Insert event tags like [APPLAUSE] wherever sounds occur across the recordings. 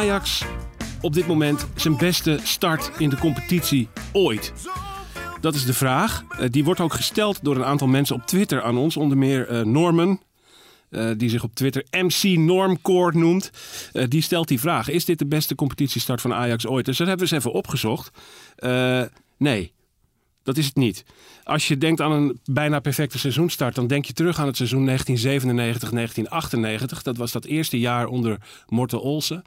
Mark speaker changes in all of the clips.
Speaker 1: Ajax op dit moment zijn beste start in de competitie ooit? Dat is de vraag. Eh, die wordt ook gesteld door een aantal mensen op Twitter aan ons. Onder meer eh, Norman, eh, die zich op Twitter MC Normcore noemt. Die stelt die vraag. Is dit de beste competitiestart van Ajax ooit? Dus dat hebben we eens even opgezocht. Nee, dat is het niet. Als je denkt aan een bijna perfecte seizoenstart, dan denk je terug aan het seizoen 1997-1998. Dat was dat eerste jaar onder Morten Olsen.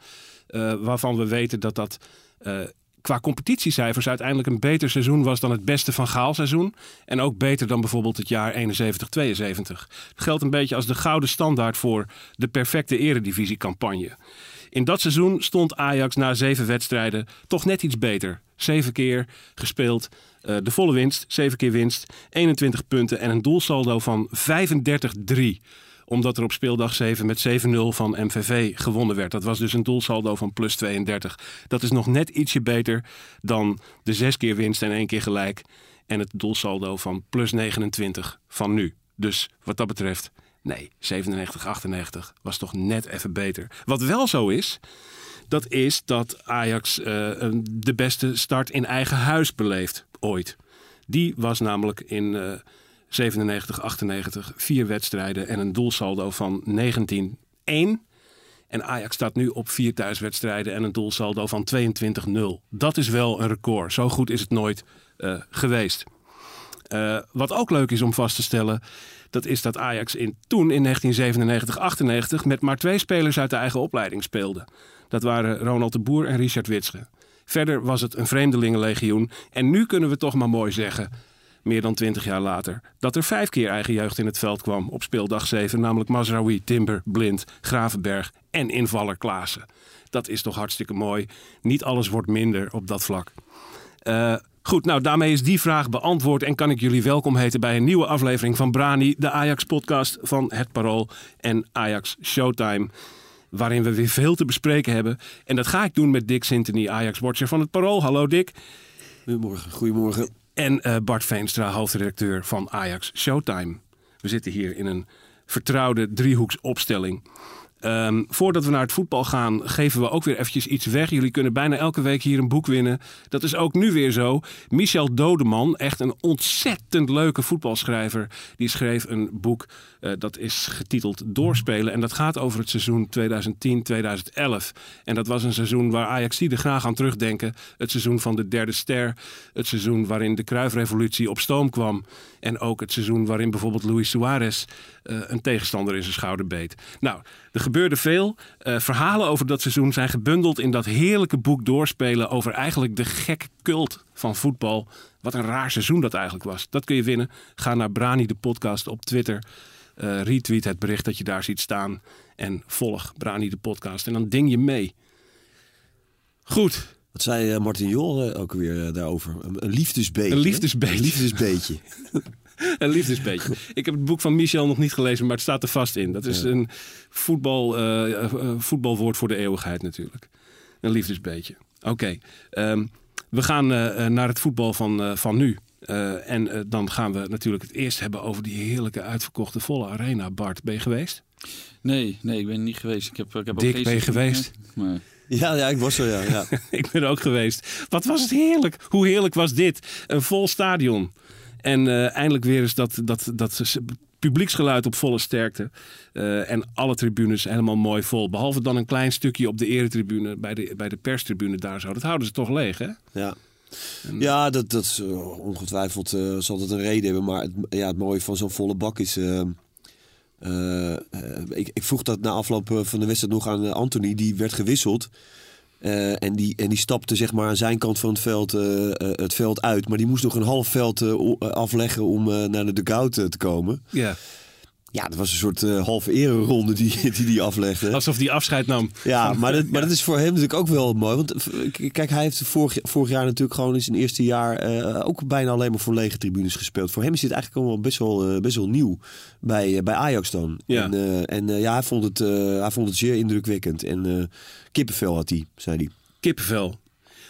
Speaker 1: Eh, waarvan we weten dat dat eh, qua competitiecijfers uiteindelijk een beter seizoen was dan het beste van Gaal seizoen. En ook beter dan bijvoorbeeld het jaar 71-72. Het geldt een beetje als de gouden standaard voor de perfecte eredivisiecampagne. In dat seizoen stond Ajax na zeven wedstrijden toch net iets beter. Zeven keer gespeeld, eh, de volle winst, zeven keer winst, 21 punten en een doelsaldo van 35-3 omdat er op speeldag 7 met 7-0 van MVV gewonnen werd. Dat was dus een doelsaldo van plus 32. Dat is nog net ietsje beter dan de zes keer winst en één keer gelijk. En het doelsaldo van plus 29 van nu. Dus wat dat betreft, nee, 97, 98 was toch net even beter. Wat wel zo is, dat is dat Ajax eh, de beste start in eigen huis beleeft ooit. Die was namelijk in eh 97, 98, vier wedstrijden en een doelsaldo van 19-1. En Ajax staat nu op vier thuiswedstrijden en een doelsaldo van 22-0. Dat is wel een record. Zo goed is het nooit eh, geweest. Eh, wat ook leuk is om vast te stellen, dat is dat Ajax in, toen in 1997-98 met maar twee spelers uit de eigen opleiding speelde. Dat waren Ronald de Boer en Richard Witsche. Verder was het een vreemdelingenlegioen. En nu kunnen we toch maar mooi zeggen, meer dan twintig jaar later, dat er vijf keer eigen jeugd in het veld kwam op speeldag 7. Namelijk Mazraoui, Timber, Blind, Gravenberg en invaller Klaassen. Dat is toch hartstikke mooi. Niet alles wordt minder op dat vlak. Eh, goed, nou daarmee is die vraag beantwoord en kan ik jullie welkom heten bij een nieuwe aflevering van Brani, de Ajax-podcast van Het Parool en Ajax Showtime. Waarin we weer veel te bespreken hebben. En dat ga ik doen met Dick Sintony, Ajax-watcher van Het Parool. Hallo Dick.
Speaker 2: Goedemorgen. Goedemorgen.
Speaker 1: En eh, Bart Veenstra, hoofdredacteur van Ajax Showtime. We zitten hier in een vertrouwde driehoeksopstelling. Ehm, voordat we naar het voetbal gaan, geven we ook weer eventjes iets weg. Jullie kunnen bijna elke week hier een boek winnen. Dat is ook nu weer zo. Michel Dodeman, echt een ontzettend leuke voetbalschrijver. Die schreef een boek eh, dat is getiteld Doorspelen. En dat gaat over het seizoen 2010-2011. En dat was een seizoen waar Ajax er graag aan terugdenken. Het seizoen van de derde ster. Het seizoen waarin de Kruifrevolutie op stoom kwam. En ook het seizoen waarin bijvoorbeeld Luis Suarez eh, een tegenstander in zijn schouder beet. Nou, er gebeurde veel. Eh, verhalen over dat seizoen zijn gebundeld in dat heerlijke boek Doorspelen over eigenlijk de gekke cult van voetbal. Wat een raar seizoen dat eigenlijk was. Dat kun je winnen. Ga naar Brani de podcast op Twitter. Eh, retweet het bericht dat je daar ziet staan. En volg Brani de podcast. En dan ding je mee. Goed.
Speaker 2: Wat zei eh, Martin Jol eh, ook weer eh, daarover? Een, een liefdesbeetje.
Speaker 1: Een liefdesbeetje.
Speaker 2: Een liefdesbeetje. [LAUGHS]
Speaker 1: Een liefdesbeetje. Ik heb het boek van Michel nog niet gelezen, maar het staat er vast in. Dat is
Speaker 2: Ja.
Speaker 1: een voetbal, voetbalwoord voor de eeuwigheid natuurlijk. Een liefdesbeetje. Oké, ehm, we gaan naar het voetbal van, eh, van nu. Eh, en dan gaan we natuurlijk het eerst hebben over die heerlijke uitverkochte volle arena. Bart, ben je geweest?
Speaker 3: Nee, nee, ik ben niet geweest. Ik heb, ik heb ook
Speaker 1: Dick,
Speaker 3: geen
Speaker 1: ben je geweest?
Speaker 3: Maar,
Speaker 2: Ja, ja, ik was er, ja. ja. [LAUGHS]
Speaker 1: ik ben er ook geweest. Wat was het heerlijk. Hoe heerlijk was dit? Een vol stadion. En eh, eindelijk weer eens dat, dat, dat publieksgeluid op volle sterkte. Eh, en alle tribunes helemaal mooi vol. Behalve dan een klein stukje op de eretribune, bij de, bij de perstribune daar zo. Dat houden ze toch leeg, hè?
Speaker 2: ja. Ja, dat, dat is eh, ongetwijfeld zal dat een reden hebben. Maar het, ja, het mooie van zo'n volle bak is. Eh, eh, ik, ik vroeg dat na afloop eh, van de wedstrijd nog aan Anthony. Die werd gewisseld. En, die, en die stapte zeg maar aan zijn kant van het veld, het veld uit. Maar die moest nog een half veld afleggen om naar de dugout te komen.
Speaker 1: Ja.
Speaker 2: Ja, dat was een soort eh, halve ereronde die [LAUGHS] die, die aflegde.
Speaker 1: Alsof die afscheid nam.
Speaker 2: Ja, [LAUGHS] maar, dat, maar dat is voor hem natuurlijk ook wel mooi. Want eh, kijk, hij heeft vorig, vorig jaar natuurlijk gewoon in zijn eerste jaar eh, ook bijna alleen maar voor lege tribunes gespeeld. Voor hem is dit eigenlijk allemaal best wel, best wel nieuw bij, bij Ajax dan.
Speaker 1: Ja.
Speaker 2: En, en ja, hij vond, het, hij vond het zeer indrukwekkend. En kippenvel had hij, zei hij.
Speaker 1: Kippenvel.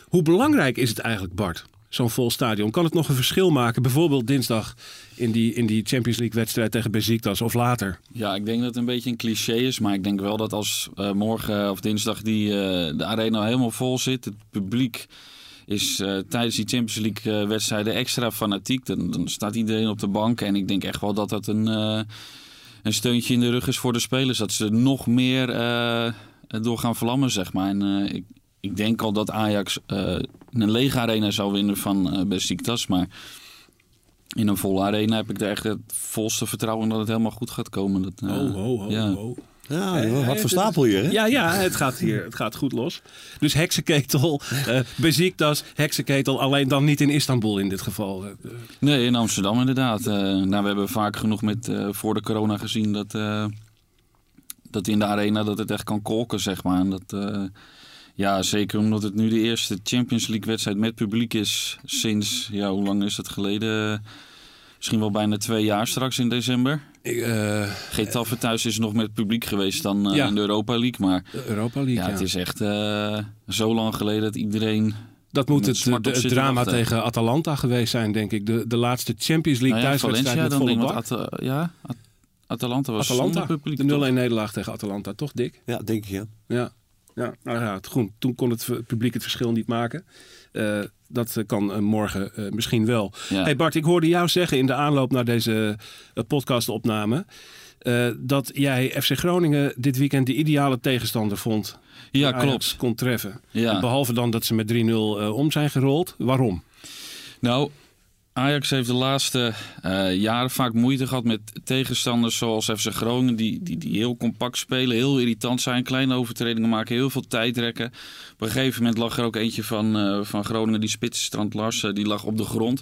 Speaker 1: Hoe belangrijk is het eigenlijk, Bart? Zo'n vol stadion. Kan het nog een verschil maken? Bijvoorbeeld dinsdag in die, in die Champions League wedstrijd tegen Besiktas of later.
Speaker 3: Ja, ik denk dat het een beetje een cliché is. Maar ik denk wel dat als eh, morgen of dinsdag die, eh, de arena helemaal vol zit. Het publiek is eh, tijdens die Champions League wedstrijden extra fanatiek. Dan, staat iedereen op de bank. En ik denk echt wel dat dat een, een steuntje in de rug is voor de spelers. Dat ze nog meer door gaan vlammen, zeg maar. En ik, ik denk al dat Ajax eh, een lege arena zou winnen van eh Besiktas. Maar in een volle arena heb ik er echt het volste vertrouwen dat het helemaal goed gaat komen. Dat, eh,
Speaker 1: Oh, oh, oh,
Speaker 3: ja.
Speaker 1: oh.
Speaker 2: Ja, wat voor stapel hier, hè?
Speaker 1: Ja, ja, het gaat hier het gaat goed los. Dus heksenketel, eh Besiktas, heksenketel. Alleen dan niet in Istanbul in dit geval.
Speaker 3: Nee, in Amsterdam inderdaad. Eh, nou, we hebben vaak genoeg met, eh, voor de corona gezien dat, eh, dat in de arena dat het echt kan kolken, zeg maar. En dat, eh, ja, zeker omdat het nu de eerste Champions League wedstrijd met publiek is sinds, ja, hoe lang is het geleden? Misschien wel bijna twee jaar straks in december.
Speaker 1: ik, eh,
Speaker 3: Getafe thuis is nog met publiek geweest dan eh,
Speaker 1: Ja.
Speaker 3: in de Europa League. Maar
Speaker 1: de Europa League,
Speaker 3: ja,
Speaker 1: ja.
Speaker 3: het is echt eh, zo lang geleden dat iedereen
Speaker 1: Dat moet het, drama tegen Atalanta geweest zijn, denk ik. De, de laatste Champions League
Speaker 3: Nou ja,
Speaker 1: thuiswedstrijd met
Speaker 3: dan
Speaker 1: volle
Speaker 3: denk ik,
Speaker 1: bak.
Speaker 3: At- ja, At- Atalanta was
Speaker 1: Atalanta,
Speaker 3: zonder publiek.
Speaker 1: de 0-1
Speaker 3: toch?
Speaker 1: nederlaag tegen Atalanta. Toch, Dick?
Speaker 2: Ja, denk ik, ja.
Speaker 1: Ja, ja, nou ja het, goed, toen kon het publiek het verschil niet maken. Eh, dat eh, kan eh, morgen misschien wel.
Speaker 3: Ja.
Speaker 1: Hey Bart, ik hoorde jou zeggen in de aanloop naar deze podcastopname... dat jij FC Groningen dit weekend de ideale tegenstander vond.
Speaker 3: ja, klopt.
Speaker 1: kon treffen.
Speaker 3: Ja.
Speaker 1: Behalve dan dat ze met 3-0 eh, om zijn gerold. Waarom?
Speaker 3: Nou, Ajax heeft de laatste eh, jaren vaak moeite gehad met tegenstanders zoals FC Groningen, die, die, die heel compact spelen, heel irritant zijn, kleine overtredingen maken, heel veel tijd rekken. Op een gegeven moment lag er ook eentje van, eh, van Groningen, die spitsstrand Lars, eh, die lag op de grond.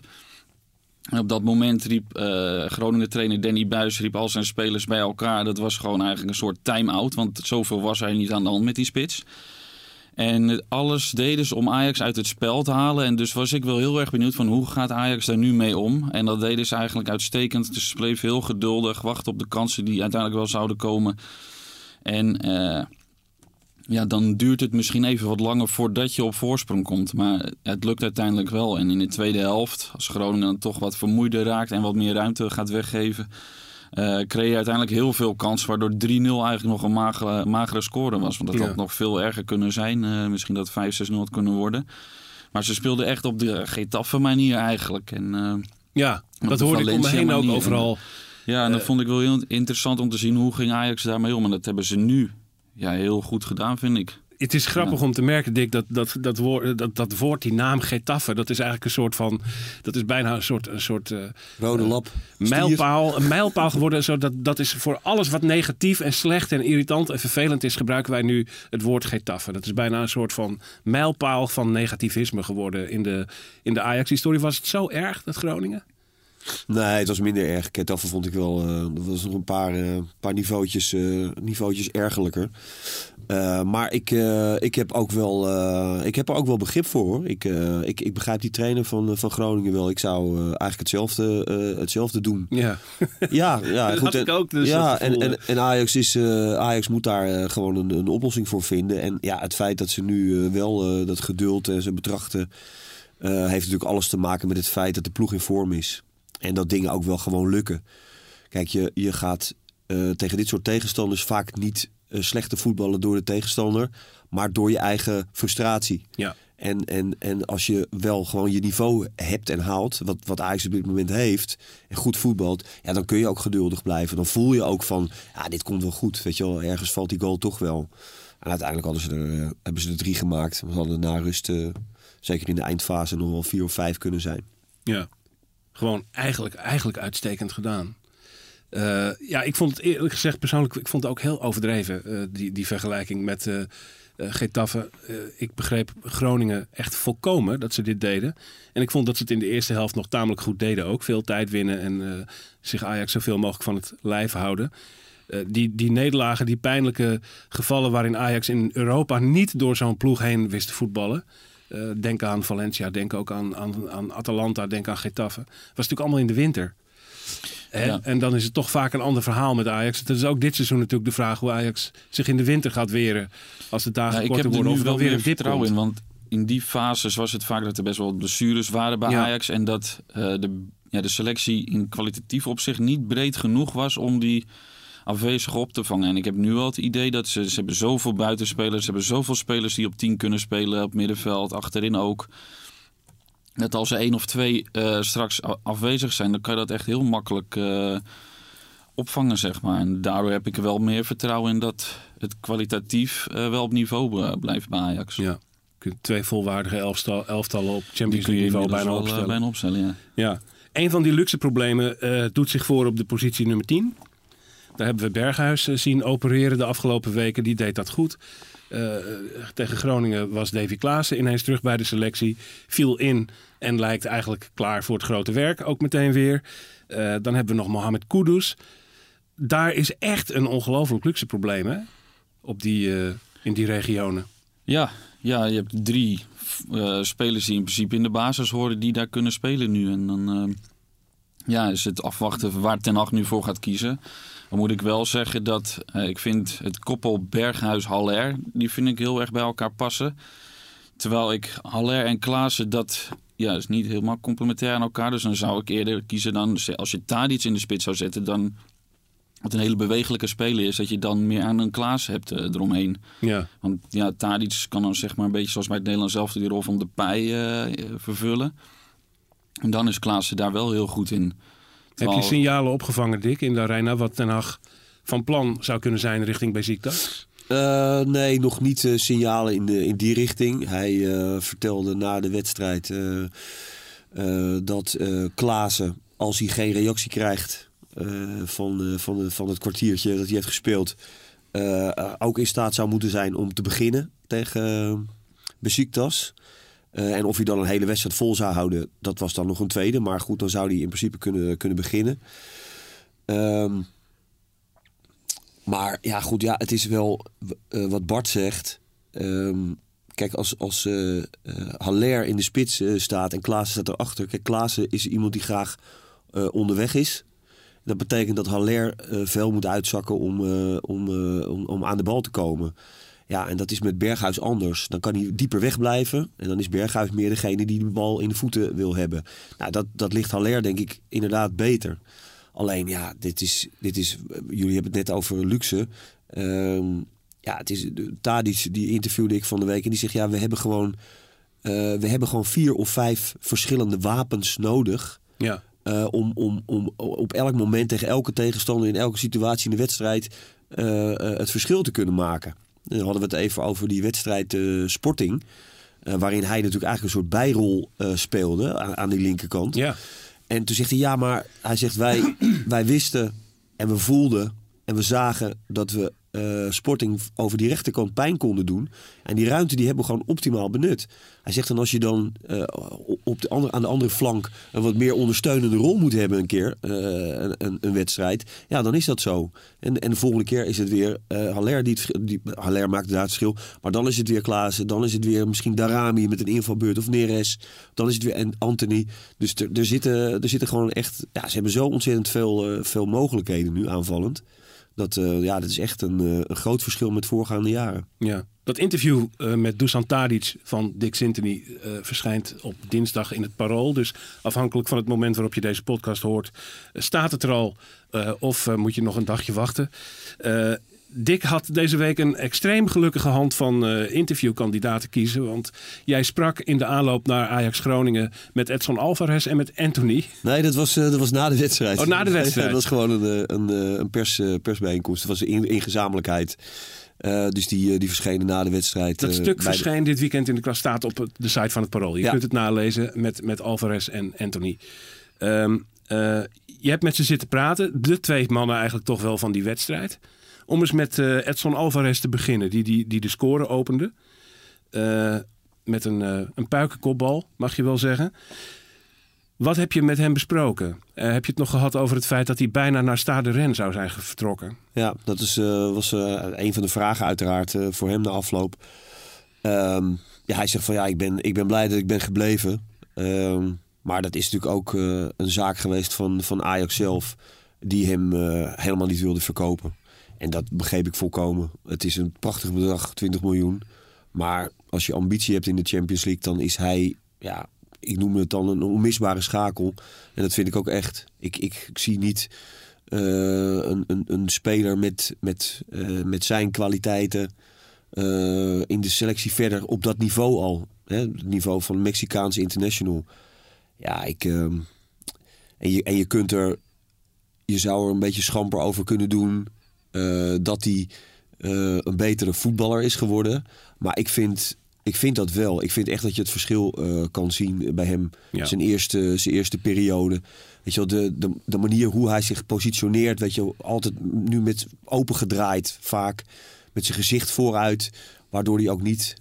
Speaker 3: En op dat moment riep eh Groningen-trainer Danny Buis riep al zijn spelers bij elkaar. Dat was gewoon eigenlijk een soort time-out, want zoveel was hij niet aan de hand met die spits. En alles deden ze om Ajax uit het spel te halen. En dus was ik wel heel erg benieuwd van hoe gaat Ajax daar nu mee om. En dat deden ze eigenlijk uitstekend. Dus ze bleef heel geduldig, wachten op de kansen die uiteindelijk wel zouden komen. En eh, ja, dan duurt het misschien even wat langer voordat je op voorsprong komt. Maar het lukt uiteindelijk wel. En in de tweede helft, als Groningen dan toch wat vermoeider raakt en wat meer ruimte gaat weggeven... eh kreeg je uiteindelijk heel veel kans, waardoor 3-0 eigenlijk nog een magere, magere score was. Want dat
Speaker 1: Ja.
Speaker 3: had nog veel erger kunnen zijn. Eh, misschien dat het 5-6-0 had kunnen worden. Maar ze speelden echt op de Getafe manier eigenlijk. En, eh,
Speaker 1: Ja, dat
Speaker 3: de
Speaker 1: hoorde ik om me heen ook overal.
Speaker 3: ja, en dat vond ik wel heel interessant om te zien hoe ging Ajax daarmee om. En dat hebben ze nu ja, heel goed gedaan, vind ik.
Speaker 1: Het is grappig
Speaker 3: Ja.
Speaker 1: om te merken, Dick, dat dat, dat, woord, dat dat woord, die naam Getafe, dat is eigenlijk een soort van, dat is bijna een soort, een soort eh,
Speaker 2: Rode lap. stier.
Speaker 1: mijlpaal, een mijlpaal geworden. Zo dat, dat is voor alles wat negatief en slecht en irritant en vervelend is, gebruiken wij nu het woord Getafe. Dat is bijna een soort van mijlpaal van negativisme geworden in de, in de Ajax-historie. Was het zo erg, dat Groningen?
Speaker 2: Nee, het was minder erg. Ketaffe vond ik wel. eh er was nog een paar, eh, paar niveautjes, eh, niveautjes ergerlijker. Eh, maar ik, eh, ik, heb ook wel, eh, ik heb er ook wel begrip voor hoor. Ik, ik, ik begrijp die trainer van, van Groningen wel. Ik zou eigenlijk hetzelfde, hetzelfde doen.
Speaker 1: Ja, [LAUGHS]
Speaker 2: Ja, ja
Speaker 1: Dat
Speaker 2: goed.
Speaker 1: had ik ook, dus
Speaker 2: ja, en, en, en Ajax, is, Ajax moet daar gewoon een, een oplossing voor vinden. En ja, het feit dat ze nu wel dat geduld en ze betrachten... heeft natuurlijk alles te maken met het feit dat de ploeg in vorm is. En dat dingen ook wel gewoon lukken. Kijk, je, je gaat tegen dit soort tegenstanders vaak niet slechte voetballen door de tegenstander... maar door je eigen frustratie.
Speaker 1: ja.
Speaker 2: En, en, en als je wel gewoon je niveau hebt en haalt, wat, wat Ajax op dit moment heeft, en goed voetbalt, ja, dan kun je ook geduldig blijven. Dan voel je ook van, ja, dit komt wel goed. Weet je wel, ergens valt die goal toch wel. En uiteindelijk hadden ze er, eh, hebben ze er drie gemaakt. We hadden na rust eh, zeker in de eindfase nog wel vier of vijf kunnen zijn.
Speaker 1: Ja, gewoon eigenlijk, eigenlijk uitstekend gedaan. Eh, ja, ik vond het eerlijk gezegd persoonlijk, ik vond het ook heel overdreven, eh, die, die vergelijking met uh, Getafe. ik begreep Groningen echt volkomen dat ze dit deden. En ik vond dat ze het in de eerste helft nog tamelijk goed deden ook. Veel tijd winnen en zich Ajax zoveel mogelijk van het lijf houden. die, die nederlagen, die pijnlijke gevallen waarin Ajax in Europa niet door zo'n ploeg heen wist te voetballen. denk aan Valencia, denk ook aan, aan, aan Atalanta, denk aan Getafe. Was natuurlijk allemaal in de winter. Ja. En dan is het toch vaak een ander verhaal met Ajax. Het is ook dit seizoen natuurlijk de vraag hoe Ajax zich in de winter gaat weren. Als de dagen ja, korter worden. Of er wel weer een vertrouwen
Speaker 3: in. Want in die fases was het vaak dat er best wel blessures waren bij Ajax. En dat uh, de, ja, de selectie in kwalitatief opzicht niet breed genoeg was om die afwezig op te vangen. En ik heb nu wel het idee dat ze, ze hebben zoveel buitenspelers. Ze hebben zoveel spelers die op 10 kunnen spelen. Op middenveld, achterin ook dat als er één of twee uh, straks afwezig zijn, dan kan je dat echt heel makkelijk uh, opvangen, zeg maar. En daardoor heb ik er wel meer vertrouwen in dat het kwalitatief uh, wel op niveau blijft bij Ajax.
Speaker 1: Ja. Twee volwaardige elftal, elftallen op Champions League niveau bijna opstellen.
Speaker 3: bijna opstellen ja.
Speaker 1: ja. Een van die luxe problemen doet zich voor op de positie nummer 10. Daar hebben we Berghuis zien opereren de afgelopen weken. Die deed dat goed. Uh, tegen Groningen was Davy Klaassen ineens terug bij de selectie. Viel in en lijkt eigenlijk klaar voor het grote werk. Ook meteen weer. Uh, dan hebben we nog Mohamed Kudus. Daar is echt een ongelooflijk luxe probleem hè? Op die, in die regionen.
Speaker 3: Ja, ja, je hebt drie spelers die in principe in de basis horen die daar kunnen spelen nu. En dan ja, is het afwachten waar Ten Hag nu voor gaat kiezen. Dan moet ik wel zeggen dat uh, ik vind het koppel Berghuis-Haller, die vind ik heel erg bij elkaar passen. Terwijl ik Haller en Klaassen, dat ja, is niet helemaal complementair aan elkaar. Dus dan zou ik eerder kiezen dan, als je iets in de spits zou zetten, dan wat een hele bewegelijke speler is, dat je dan meer aan een Klaas hebt uh, eromheen.
Speaker 1: Ja.
Speaker 3: Want ja, Tadic kan dan zeg maar een beetje zoals bij het Nederlands zelf die rol van de pij uh, vervullen. En dan is Klaassen daar wel heel goed in.
Speaker 1: Heb je signalen opgevangen, Dick, in de arena wat Den Haag van plan zou kunnen zijn richting Besiktas?
Speaker 2: Uh, nee, nog niet uh, signalen in, de, in die richting. Hij uh, vertelde na de wedstrijd dat Klaassen, als hij geen reactie krijgt van, van, van het kwartiertje dat hij heeft gespeeld, ook in staat zou moeten zijn om te beginnen tegen Besiktas. Uh, en of hij dan een hele wedstrijd vol zou houden, dat was dan nog een tweede. Maar goed, dan zou hij in principe kunnen, kunnen beginnen. Um, maar ja, goed, ja, het is wel uh, wat Bart zegt. Um, kijk, als, als uh, Haller in de spits staat en Klaassen staat erachter. Kijk, Klaassen is iemand die graag onderweg is. Dat betekent dat Haller veel moet uitzakken om, om, om, om aan de bal te komen. Ja, en dat is met Berghuis anders. Dan kan hij dieper wegblijven. En dan is Berghuis meer degene die de bal in de voeten wil hebben. Nou, dat, dat ligt Haller denk ik inderdaad beter. Alleen ja, dit is, dit is, jullie hebben het net over luxe. Um, ja, het is Tadic, die interviewde ik van de week. En die zegt, ja, we hebben gewoon, uh, we hebben gewoon vier of vijf verschillende wapens nodig.
Speaker 1: Ja.
Speaker 2: Uh, om, om, om op elk moment tegen elke tegenstander in elke situatie in de wedstrijd uh, het verschil te kunnen maken. Dan hadden we het even over die wedstrijd uh, Sporting. Uh, waarin hij natuurlijk eigenlijk een soort bijrol uh, speelde aan, aan, die linkerkant.
Speaker 1: Ja.
Speaker 2: En toen zegt hij, ja, maar hij zegt, wij, [CLEARS THROAT] wij wisten en we voelden en we zagen dat we uh, Sporting over die rechterkant pijn konden doen. En die ruimte die hebben we gewoon optimaal benut. Hij zegt dan als je dan uh, op de andere, aan de andere flank een wat meer ondersteunende rol moet hebben een keer, uh, een, een, wedstrijd. Ja, dan is dat zo. En, en de volgende keer is het weer Haller die, die Haller maakt inderdaad verschil. Maar dan is het weer Klaassen. Dan is het weer misschien Darami met een invalbeurt of Neres. Dan is het weer en Anthony. Dus er, er, zitten, er zitten gewoon echt... Ja, ze hebben zo ontzettend veel, veel mogelijkheden nu aanvallend. Dat, uh, ja, dat is echt een, uh, een, groot verschil met voorgaande jaren.
Speaker 1: Ja. Dat interview uh, met Dusan Tadic van Dick Sintony verschijnt op dinsdag in het Parool. Dus afhankelijk van het moment waarop je deze podcast hoort, staat het er al of moet je nog een dagje wachten. Dick had deze week een extreem gelukkige hand van uh, interviewkandidaten kiezen. Want jij sprak in de aanloop naar Ajax Groningen met Edson Alvarez en met Anthony.
Speaker 2: Nee, dat was, uh, dat was na de wedstrijd.
Speaker 1: Oh, na de [LAUGHS] wedstrijd.
Speaker 2: dat was gewoon een, een, een pers, persbijeenkomst. Het was in, in gezamenlijkheid. Eh, dus die, eh, die verschenen na de wedstrijd.
Speaker 1: Dat
Speaker 2: eh,
Speaker 1: stuk
Speaker 2: de-
Speaker 1: verscheen dit weekend in de klas, staat op de site van het Parool. Je
Speaker 2: Ja.
Speaker 1: kunt het nalezen met, met Alvarez en Anthony. Eh, je hebt met ze zitten praten, de twee mannen eigenlijk toch wel van die wedstrijd. Om eens met eh, Edson Alvarez te beginnen, die, die, die de score opende. Eh, met een, eh een puikenkopbal, mag je wel zeggen. Wat heb je met hem besproken? Heb je het nog gehad over het feit dat hij bijna naar Stade Rennes zou zijn vertrokken?
Speaker 2: Ja, dat is, was een van de vragen uiteraard voor hem na afloop. Ehm, ja, hij zegt van ja, ik ben, ik ben blij dat ik ben gebleven. Ehm, maar dat is natuurlijk ook een zaak geweest van, van Ajax zelf. Die hem helemaal niet wilde verkopen. En dat begreep ik volkomen. Het is een prachtig bedrag, 20 miljoen. Maar als je ambitie hebt in de Champions League, dan is hij, ja, ik noem het dan een onmisbare schakel. En dat vind ik ook echt. Ik, ik, ik zie niet eh, een, een, een speler met, met, eh, met zijn kwaliteiten eh, in de selectie verder op dat niveau al. Hè? Het niveau van Mexicaanse international. Ja, ik. ehm, en, je, en je kunt er. Je zou er een beetje schamper over kunnen doen. Eh, dat hij eh, een betere voetballer is geworden. Maar ik vind. Ik vind dat wel. Ik vind echt dat je het verschil eh, kan zien bij hem.
Speaker 1: Ja.
Speaker 2: Zijn, eerste, zijn eerste periode. Weet je wel, de, de, de manier hoe hij zich positioneert. Weet je wel, altijd nu met open gedraaid. Vaak met zijn gezicht vooruit. Waardoor hij ook niet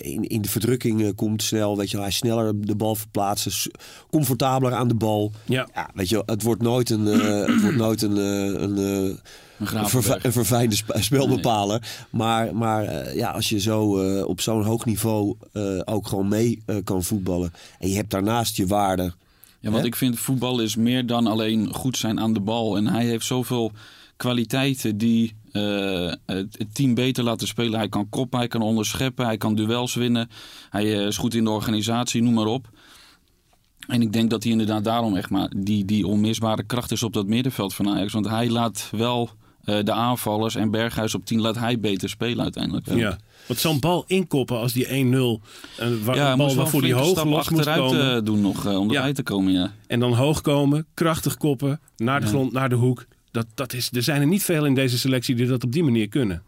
Speaker 2: in, in de verdrukking komt snel. Weet je hij sneller de bal verplaatsen. Comfortabeler aan de bal.
Speaker 1: Ja.
Speaker 2: Ja, weet je het wordt nooit een, het wordt nooit een, een,
Speaker 3: Een
Speaker 2: verfijnde sp- spelbepaler. Maar, maar eh, ja, als je zo eh, op zo'n hoog niveau eh, ook gewoon mee kan voetballen. En je hebt daarnaast je waarde.
Speaker 3: Ja, want
Speaker 2: Hè?
Speaker 3: ik vind voetbal is meer dan alleen goed zijn aan de bal. En hij heeft zoveel kwaliteiten die het, team beter laten spelen. Hij kan koppen, hij kan onderscheppen, hij kan duels winnen. Hij is goed in de organisatie, noem maar op. En ik denk dat hij inderdaad daarom echt maar die, die onmisbare kracht is op dat middenveld van Ajax. Want hij laat wel eh, de aanvallers en Berghuis op 10 laat hij beter spelen uiteindelijk.
Speaker 1: Ja. Want zo'n bal inkoppen als die 1-0, een, wa-
Speaker 3: Ja,
Speaker 1: bal waarvoor die hoog
Speaker 3: stap
Speaker 1: los
Speaker 3: achteruit
Speaker 1: komen.
Speaker 3: eh, doen nog eh, om
Speaker 1: Ja.
Speaker 3: erbij te komen. Ja.
Speaker 1: En dan hoog komen, krachtig koppen, naar de
Speaker 3: Ja.
Speaker 1: grond, naar de hoek. Dat, dat is, er zijn er niet veel in deze selectie die dat op die manier kunnen.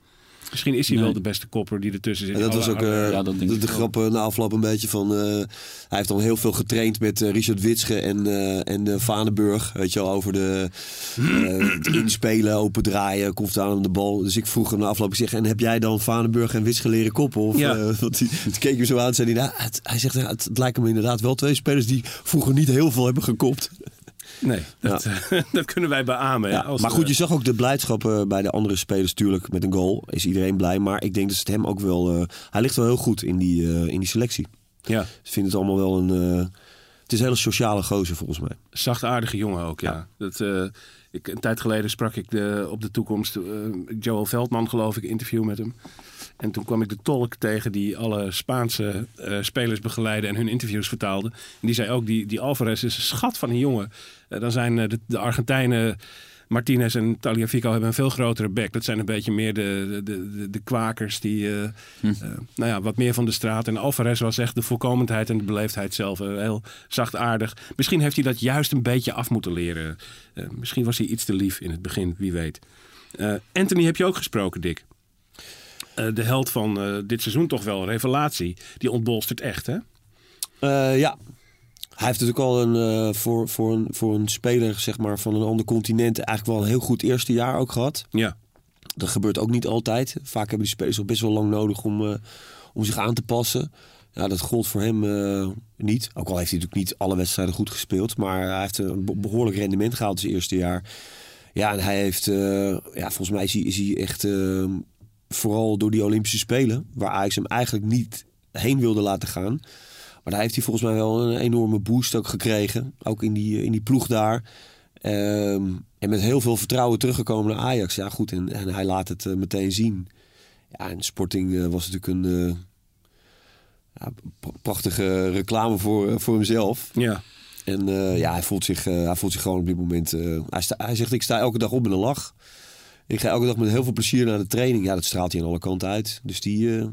Speaker 1: Misschien is hij
Speaker 3: Nee.
Speaker 1: wel de beste kopper die ertussen zit.
Speaker 2: En dat
Speaker 1: Alle
Speaker 2: was ook eh,
Speaker 3: Ja, dat denk
Speaker 2: de, de grap eh, na afloop een beetje van... eh, hij heeft dan heel veel getraind met Richard Witsche en, en Vaneburg. Weet je wel, over de het [CLEARS THROAT] inspelen, open draaien, komt aan de bal. Dus ik vroeg hem na afloop, ik zeg, en heb jij dan Vaneburg en Witsche leren koppen? Of,
Speaker 1: Ja. [LAUGHS]
Speaker 2: want die, toen keek je zo aan en zei hij, nou, het, hij zegt, ja, het, het lijken me inderdaad wel twee spelers die vroeger niet heel veel hebben gekopt.
Speaker 1: Nee, dat, [LAUGHS] dat kunnen wij beamen.
Speaker 2: Ja,
Speaker 1: als,
Speaker 2: maar goed, je zag ook de blijdschap eh, bij de andere spelers. Tuurlijk, met een goal is iedereen blij. Maar ik denk dat het hem ook wel... eh, hij ligt wel heel goed in die, eh, in die selectie.
Speaker 1: ja,
Speaker 2: Ze vinden het allemaal wel een... het is een hele sociale gozer volgens mij.
Speaker 1: zachtaardige jongen ook, ja. Dat, ik, een tijd geleden sprak ik de, op de toekomst... Joel Veldman, geloof ik, interview met hem. En toen kwam ik de tolk tegen die alle Spaanse eh, spelers begeleidde... en hun interviews vertaalde. En die zei ook, die, die Alvarez is een schat van een jongen. Eh, dan zijn eh, de, de Argentijnen... Martinez en Taliafico hebben een veel grotere bek. Dat zijn een beetje meer de, de, de, de kwakers die,
Speaker 3: Hm.
Speaker 1: nou ja, wat meer van de straat. En Alvarez was echt de voorkomendheid en de beleefdheid zelf. eh, heel zachtaardig. Misschien heeft hij dat juist een beetje af moeten leren. Misschien was hij iets te lief in het begin, wie weet. Anthony heb je ook gesproken, Dick. Eh, de held van eh, dit seizoen toch wel, revelatie. Die ontbolstert echt, hè?
Speaker 2: Eh, ja. Hij heeft natuurlijk al een, voor, voor, een, voor een speler zeg maar, van een ander continent... eigenlijk wel een heel goed eerste jaar ook gehad.
Speaker 1: Ja.
Speaker 2: Dat gebeurt ook niet altijd. Vaak hebben die spelers ook best wel lang nodig om, om zich aan te passen. Ja, dat gold voor hem niet. Ook al heeft hij natuurlijk niet alle wedstrijden goed gespeeld. Maar hij heeft een be- behoorlijk rendement gehaald zijn eerste jaar. Ja, en hij heeft... ja, volgens mij is hij, is hij echt... vooral door die Olympische Spelen... waar Ajax hem eigenlijk niet heen wilde laten gaan... Maar daar heeft hij volgens mij wel een enorme boost ook gekregen. Ook in die, in die ploeg daar. Ehm, en met heel veel vertrouwen teruggekomen naar Ajax. Ja, goed. En, en hij laat het eh, meteen zien. Ja, en Sporting eh, was natuurlijk een eh, ja, prachtige reclame voor, voor hemzelf.
Speaker 1: Ja.
Speaker 2: En ja, hij voelt, zich, hij voelt zich gewoon op dit moment... hij, sta- hij zegt, ik sta elke dag op met een lach. Ik ga elke dag met heel veel plezier naar de training. Ja, dat straalt hij aan alle kanten uit. Dus die... eh,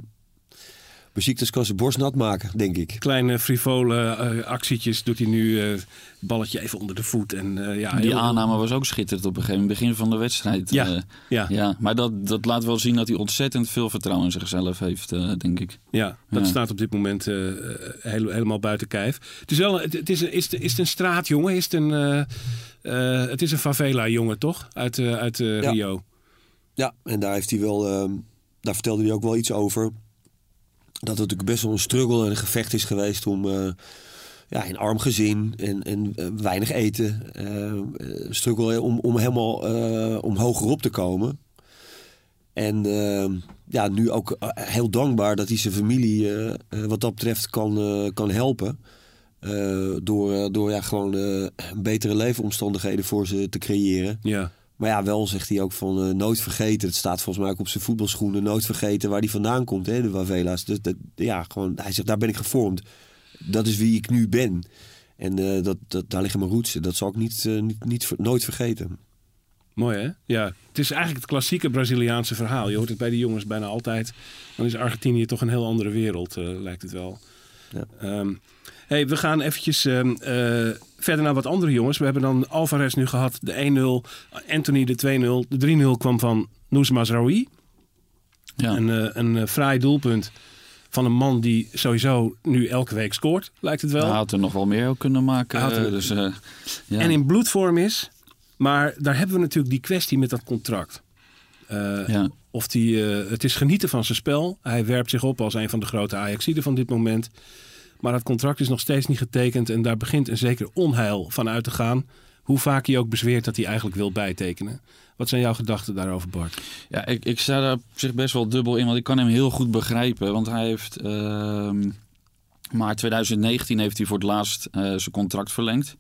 Speaker 2: Besiktas kan zijn borst nat maken, denk ik.
Speaker 1: Kleine frivole eh, actietjes doet hij nu. eh, balletje even onder de voet. En, eh, ja,
Speaker 3: Die
Speaker 1: heel-
Speaker 3: aanname was ook schitterend op een gegeven moment, begin van de wedstrijd.
Speaker 1: Ja, ja.
Speaker 3: ja. Maar dat, dat laat wel zien dat hij ontzettend veel vertrouwen in zichzelf heeft, eh, denk ik.
Speaker 1: Ja, dat
Speaker 3: Ja.
Speaker 1: staat op dit moment heel- helemaal buiten kijf. Het is wel, het, het is, een- is, is het een straatjongen? Is het een, het is een favela-jongen, toch? Uit, eh, uit eh,
Speaker 2: Ja.
Speaker 1: Rio.
Speaker 2: Ja, en daar heeft hij wel, ehm, daar vertelde hij ook wel iets over. Dat het natuurlijk best wel een struggle en een gevecht is geweest om eh, ja, in arm gezin en, en eh, weinig eten. eh, eh, struggle om, om helemaal eh, om hogerop te komen. En ehm, ja, nu ook eh, heel dankbaar dat hij zijn familie eh, eh, wat dat betreft kan, eh, kan helpen. Eh, door eh, door ja, gewoon eh, betere leefomstandigheden voor ze te creëren.
Speaker 1: Ja.
Speaker 2: Maar ja, wel zegt hij ook van nooit vergeten. Het staat volgens mij ook op zijn voetbalschoenen. Nooit vergeten waar hij vandaan komt, hè, de Wavela's. Dus dat, ja, gewoon, hij zegt, daar ben ik gevormd. Dat is wie ik nu ben. En dat, dat, daar liggen mijn roots. Dat zal ik niet, niet, nooit vergeten.
Speaker 1: Mooi hè? Ja. Het is eigenlijk het klassieke Braziliaanse verhaal. Je hoort het bij die jongens bijna altijd. Dan is Argentinië toch een heel andere wereld, lijkt het wel.
Speaker 2: Ja.
Speaker 1: Ehm, hey, we gaan eventjes ehm, eh, verder naar wat andere jongens. We hebben dan Alvarez nu gehad, de 1-0. Anthony de 2-0. De 3-0 kwam van Nouz Mazraoui.
Speaker 3: Ja.
Speaker 1: Een, eh, een eh, fraai doelpunt van een man die sowieso nu elke week scoort, lijkt het wel.
Speaker 3: Hij had er nog wel meer ook kunnen maken.
Speaker 1: Er-
Speaker 3: dus, ja.
Speaker 1: En in bloedvorm is. Maar daar hebben we natuurlijk die kwestie met dat contract.
Speaker 3: Ja.
Speaker 1: Of die, het is genieten van zijn spel. Hij werpt zich op als een van de grote Ajaxiden van dit moment. Maar het contract is nog steeds niet getekend. En daar begint een zeker onheil van uit te gaan. Hoe vaak hij ook bezweert dat hij eigenlijk wil bijtekenen. Wat zijn jouw gedachten daarover, Bart?
Speaker 3: Ja, ik, ik sta daar op zich best wel dubbel in, want ik kan hem heel goed begrijpen. Want hij heeft, ehm maart 2019 heeft hij voor het laatst eh, zijn contract verlengd.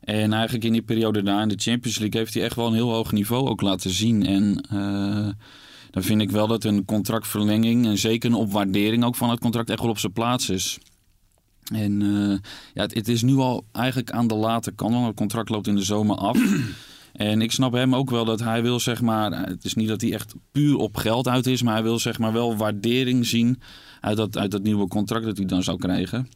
Speaker 3: En eigenlijk in die periode daar in de Champions League heeft hij echt wel een heel hoog niveau ook laten zien. En eh, dan vind ik wel dat een contractverlenging en zeker een opwaardering ook van het contract echt wel op zijn plaats is. En eh, ja, het, het is nu al eigenlijk aan de late kant, want het contract loopt in de zomer af. [CLEARS THROAT] En ik snap hem ook wel dat hij wil, zeg maar, het is niet dat hij echt puur op geld uit is, maar hij wil, zeg maar, wel waardering zien uit dat, uit dat nieuwe contract dat hij dan zou krijgen.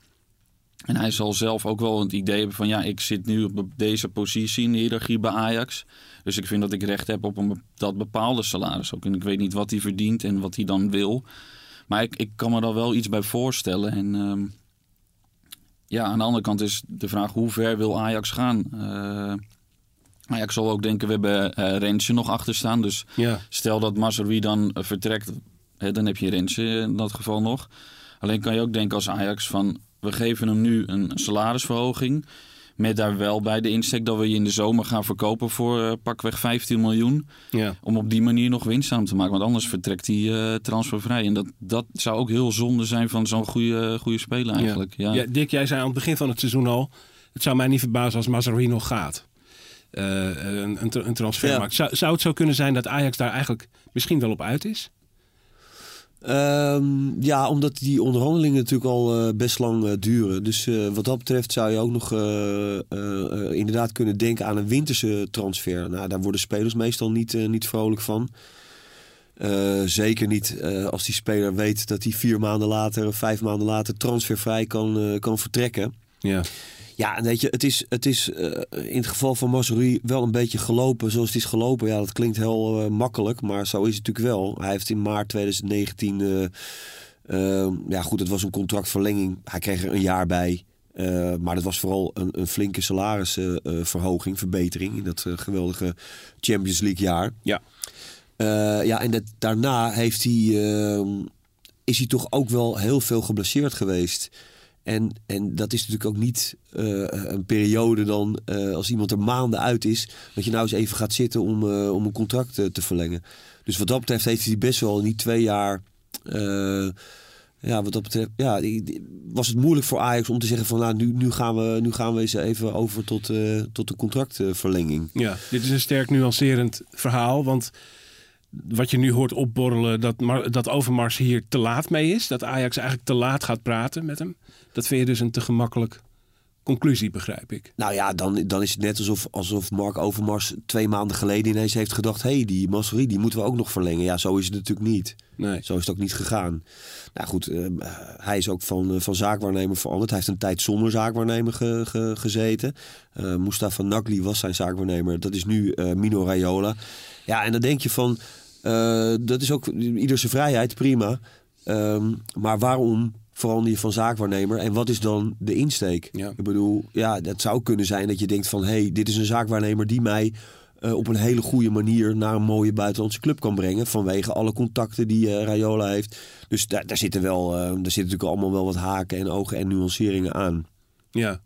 Speaker 3: En hij zal zelf ook wel het idee hebben van, ja, ik zit nu op deze positie in de hiërarchie bij Ajax. Dus ik vind dat ik recht heb op een, dat bepaalde salaris ook. En ik weet niet wat hij verdient en wat hij dan wil. Maar ik, ik kan me daar wel iets bij voorstellen. En ehm, ja, aan de andere kant is de vraag, hoe ver wil Ajax gaan? Eh Ajax zal ook denken, we hebben Rensje nog achter staan. Dus
Speaker 1: Ja,
Speaker 3: stel dat Mazraoui dan eh, vertrekt, hè, dan heb je Rensje in dat geval nog. Alleen kan je ook denken als Ajax van, we geven hem nu een salarisverhoging. Met daar wel bij de insteek dat we je in de zomer gaan verkopen voor eh, pakweg 15 miljoen.
Speaker 1: ja.
Speaker 3: Om op die manier nog winst aan te maken. Want anders vertrekt hij eh, transfervrij. En dat, dat zou ook heel zonde zijn van zo'n goede, goede speler eigenlijk. Ja.
Speaker 1: Ja, Dick, jij zei aan het begin van het seizoen al... het zou mij niet verbazen als Mazraoui nog gaat. Eh, een, een transfermarkt. Zou, zou het zo kunnen zijn dat Ajax daar eigenlijk misschien wel op uit is?
Speaker 2: Ehm, ja, omdat die onderhandelingen natuurlijk al eh, best lang eh, duren. Dus eh, wat dat betreft zou je ook nog inderdaad kunnen denken aan een winterse transfer. Nou, daar worden spelers meestal niet, niet vrolijk van. Zeker niet als die speler weet dat hij vier maanden later vijf maanden later transfervrij kan, kan vertrekken.
Speaker 1: Ja.
Speaker 2: Ja, weet je, het is, het is eh, in het geval van Mazraoui wel een beetje gelopen zoals het is gelopen. Ja, dat klinkt heel eh, makkelijk, maar zo is het natuurlijk wel. Hij heeft in maart 2019, eh, eh, ja goed, het was een contractverlenging. Hij kreeg er een jaar bij. Maar dat was vooral een, een flinke salarisverhoging, verbetering in dat geweldige Champions League jaar.
Speaker 1: Ja.
Speaker 2: Ja, en dat, daarna heeft hij, eh, is hij toch ook wel heel veel geblesseerd geweest. En, en dat is natuurlijk ook niet eh, een periode dan, eh, als iemand er maanden uit is, dat je nou eens even gaat zitten om, eh, om een contract te verlengen. Dus wat dat betreft heeft hij best wel in die twee jaar. ja, wat dat betreft, ja, was het moeilijk voor Ajax om te zeggen van nou, nu, nu, gaan, we, nu gaan we eens even over tot, tot de contractverlenging.
Speaker 1: Ja, dit is een sterk nuancerend verhaal. Want wat je nu hoort opborrelen, dat, Mar- dat Overmars hier te laat mee is. Dat Ajax eigenlijk te laat gaat praten met hem. Dat vind je dus een te gemakkelijk conclusie, begrijp ik.
Speaker 2: Nou ja, dan, dan is het net alsof, alsof Mark Overmars twee maanden geleden ineens heeft gedacht... hé, hey, die Masserie, die moeten we ook nog verlengen. Ja, zo is het natuurlijk niet.
Speaker 1: Nee.
Speaker 2: Zo is het ook niet gegaan. Nou goed, eh, hij is ook van, eh, van zaakwaarnemer veranderd. Hij heeft een tijd zonder zaakwaarnemer ge- ge- gezeten. Eh Mustafa Nagli was zijn zaakwaarnemer. Dat is nu Mino Raiola. Ja, en dan denk je van... eh, dat is ook ieder zijn vrijheid, prima. Ehm, maar waarom verander je van zaakwaarnemer? En wat is dan de insteek?
Speaker 1: Ja.
Speaker 2: Ik bedoel, ja, dat zou kunnen zijn dat je denkt van... hé, hey, dit is een zaakwaarnemer die mij eh, op een hele goede manier... naar een mooie buitenlandse club kan brengen... vanwege alle contacten die eh, Raiola heeft. Dus daar, daar zitten wel, daar zitten natuurlijk allemaal wel wat haken en ogen en nuanceringen aan.
Speaker 1: Ja.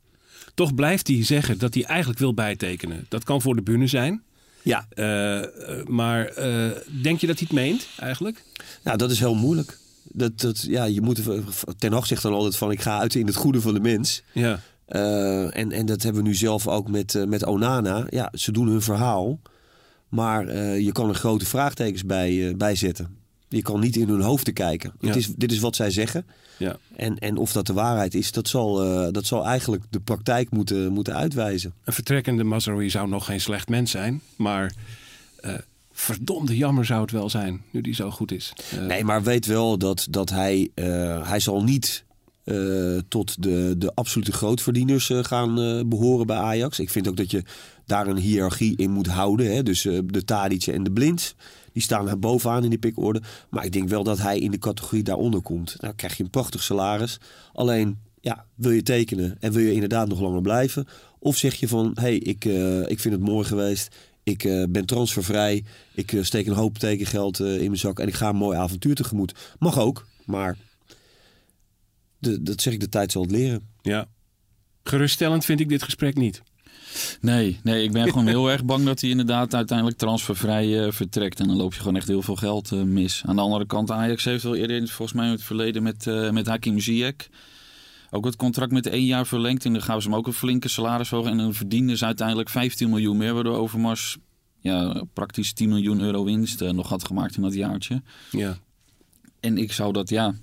Speaker 1: Toch blijft hij zeggen dat hij eigenlijk wil bijtekenen. Dat kan voor de bühne zijn.
Speaker 2: Ja,
Speaker 1: Eh, maar eh, denk je dat hij het meent eigenlijk?
Speaker 2: nou, dat is heel moeilijk. Dat, dat, ja, je moet, Ten Hag zegt dan altijd van... ik ga uit in het goede van de mens...
Speaker 1: Ja.
Speaker 2: Eh, en, en dat hebben we nu zelf ook met, met Onana. Ja, ze doen hun verhaal. Maar je kan er grote vraagtekens bij, bij zetten. Je kan niet in hun hoofden kijken.
Speaker 1: Ja.
Speaker 2: Het is, dit is wat zij zeggen.
Speaker 1: ja.
Speaker 2: En, en of dat de waarheid is, dat zal, eh, dat zal eigenlijk de praktijk moeten, moeten uitwijzen.
Speaker 1: Een vertrekkende Mazraoui zou nog geen slecht mens zijn. Maar eh, verdomde jammer zou het wel zijn, nu die zo goed is. Eh,
Speaker 2: Nee, maar weet wel dat, dat hij, hij zal niet tot de, de absolute grootverdieners gaan eh, behoren bij Ajax. Ik vind ook dat je daar een hiërarchie in moet houden. Hè? Dus de Tadic en de Blind, die staan daar bovenaan in die pikorde. Maar ik denk wel dat hij in de categorie daaronder komt. Nou krijg je een prachtig salaris. Alleen, ja, wil je tekenen en wil je inderdaad nog langer blijven? Of zeg je van, hey, ik, eh, ik vind het mooi geweest... Ik eh, ben transfervrij. Ik eh, steek een hoop tekengeld in mijn zak. En ik ga een mooi avontuur tegemoet. Mag ook, maar de, dat zeg ik, de tijd zal het leren.
Speaker 1: Ja. Geruststellend vind ik dit gesprek niet.
Speaker 3: Nee, nee, ik ben gewoon heel erg bang dat hij inderdaad uiteindelijk transfervrij eh, vertrekt. En dan loop je gewoon echt heel veel geld eh, mis. Aan de andere kant, Ajax heeft wel eerder in volgens mij in het verleden met, eh met Hakim Ziyech... ook het contract met één jaar verlengd. En dan gaven ze hem ook een flinke salarishoogte. En dan verdienden ze uiteindelijk 15 miljoen meer. Waardoor Overmars ja, praktisch 10 miljoen euro winst nog had gemaakt in dat jaartje.
Speaker 1: Ja.
Speaker 3: En ik zou dat, ja,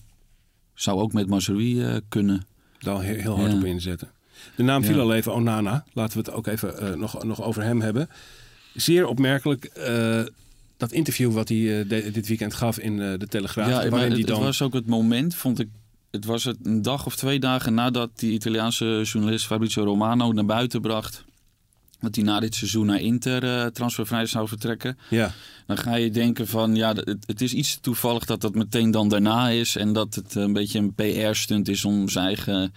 Speaker 3: zou ook met Mazraoui eh, kunnen.
Speaker 1: Daar heel, heel hard
Speaker 3: Ja.
Speaker 1: op inzetten. De naam viel al even Onana. Laten we het ook even eh, nog, nog over hem hebben. Zeer opmerkelijk eh, dat interview wat hij eh, de- dit weekend gaf in de Telegraaf.
Speaker 3: Ja, maar
Speaker 1: waarin
Speaker 3: het,
Speaker 1: die dan...
Speaker 3: het was ook het moment, vond ik. Het was het een dag of twee dagen nadat die Italiaanse journalist Fabrizio Romano naar buiten bracht. Dat hij na dit seizoen naar Inter eh, transfervrij zou vertrekken.
Speaker 1: Ja,
Speaker 3: Dan ga je denken van ja, het, het is iets toevallig dat dat meteen dan daarna is. En dat het een beetje een PR-stunt is om zijn eigen